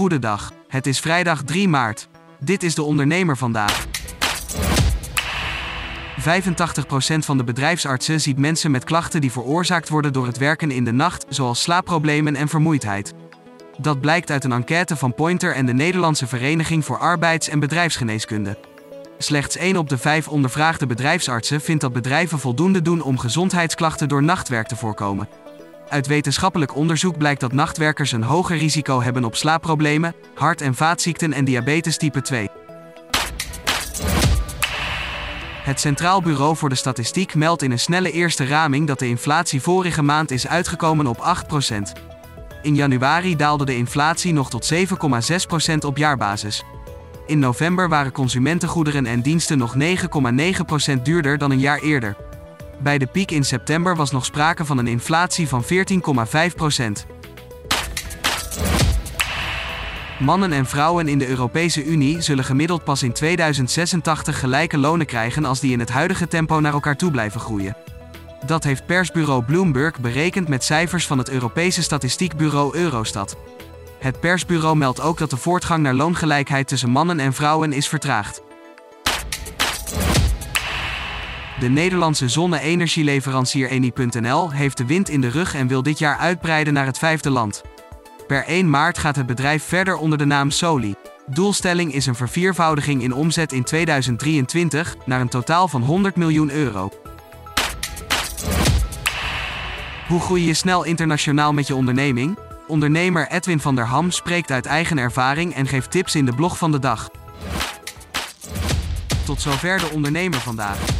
Goedendag. Het is vrijdag 3 maart. Dit is de ondernemer vandaag. 85% van de bedrijfsartsen ziet mensen met klachten die veroorzaakt worden door het werken in de nacht, zoals slaapproblemen en vermoeidheid. Dat blijkt uit een enquête van Pointer en de Nederlandse Vereniging voor Arbeids- en Bedrijfsgeneeskunde. Slechts 1 op de 5 ondervraagde bedrijfsartsen vindt dat bedrijven voldoende doen om gezondheidsklachten door nachtwerk te voorkomen. Uit wetenschappelijk onderzoek blijkt dat nachtwerkers een hoger risico hebben op slaapproblemen, hart- en vaatziekten en diabetes type 2. Het Centraal Bureau voor de Statistiek meldt in een snelle eerste raming dat de inflatie vorige maand is uitgekomen op 8%. In januari daalde de inflatie nog tot 7,6% op jaarbasis. In november waren consumentengoederen en diensten nog 9,9% duurder dan een jaar eerder. Bij de piek in september was nog sprake van een inflatie van 14,5%. Mannen en vrouwen in de Europese Unie zullen gemiddeld pas in 2086 gelijke lonen krijgen als die in het huidige tempo naar elkaar toe blijven groeien. Dat heeft persbureau Bloomberg berekend met cijfers van het Europese statistiekbureau Eurostat. Het persbureau meldt ook dat de voortgang naar loongelijkheid tussen mannen en vrouwen is vertraagd. De Nederlandse zonne-energieleverancier Eni.nl heeft de wind in de rug en wil dit jaar uitbreiden naar het vijfde land. Per 1 maart gaat het bedrijf verder onder de naam Soli. Doelstelling is een verviervoudiging in omzet in 2023 naar een totaal van 100 miljoen euro. Hoe groei je snel internationaal met je onderneming? Ondernemer Edwin van der Ham spreekt uit eigen ervaring en geeft tips in de blog van de dag. Tot zover de ondernemer vandaag.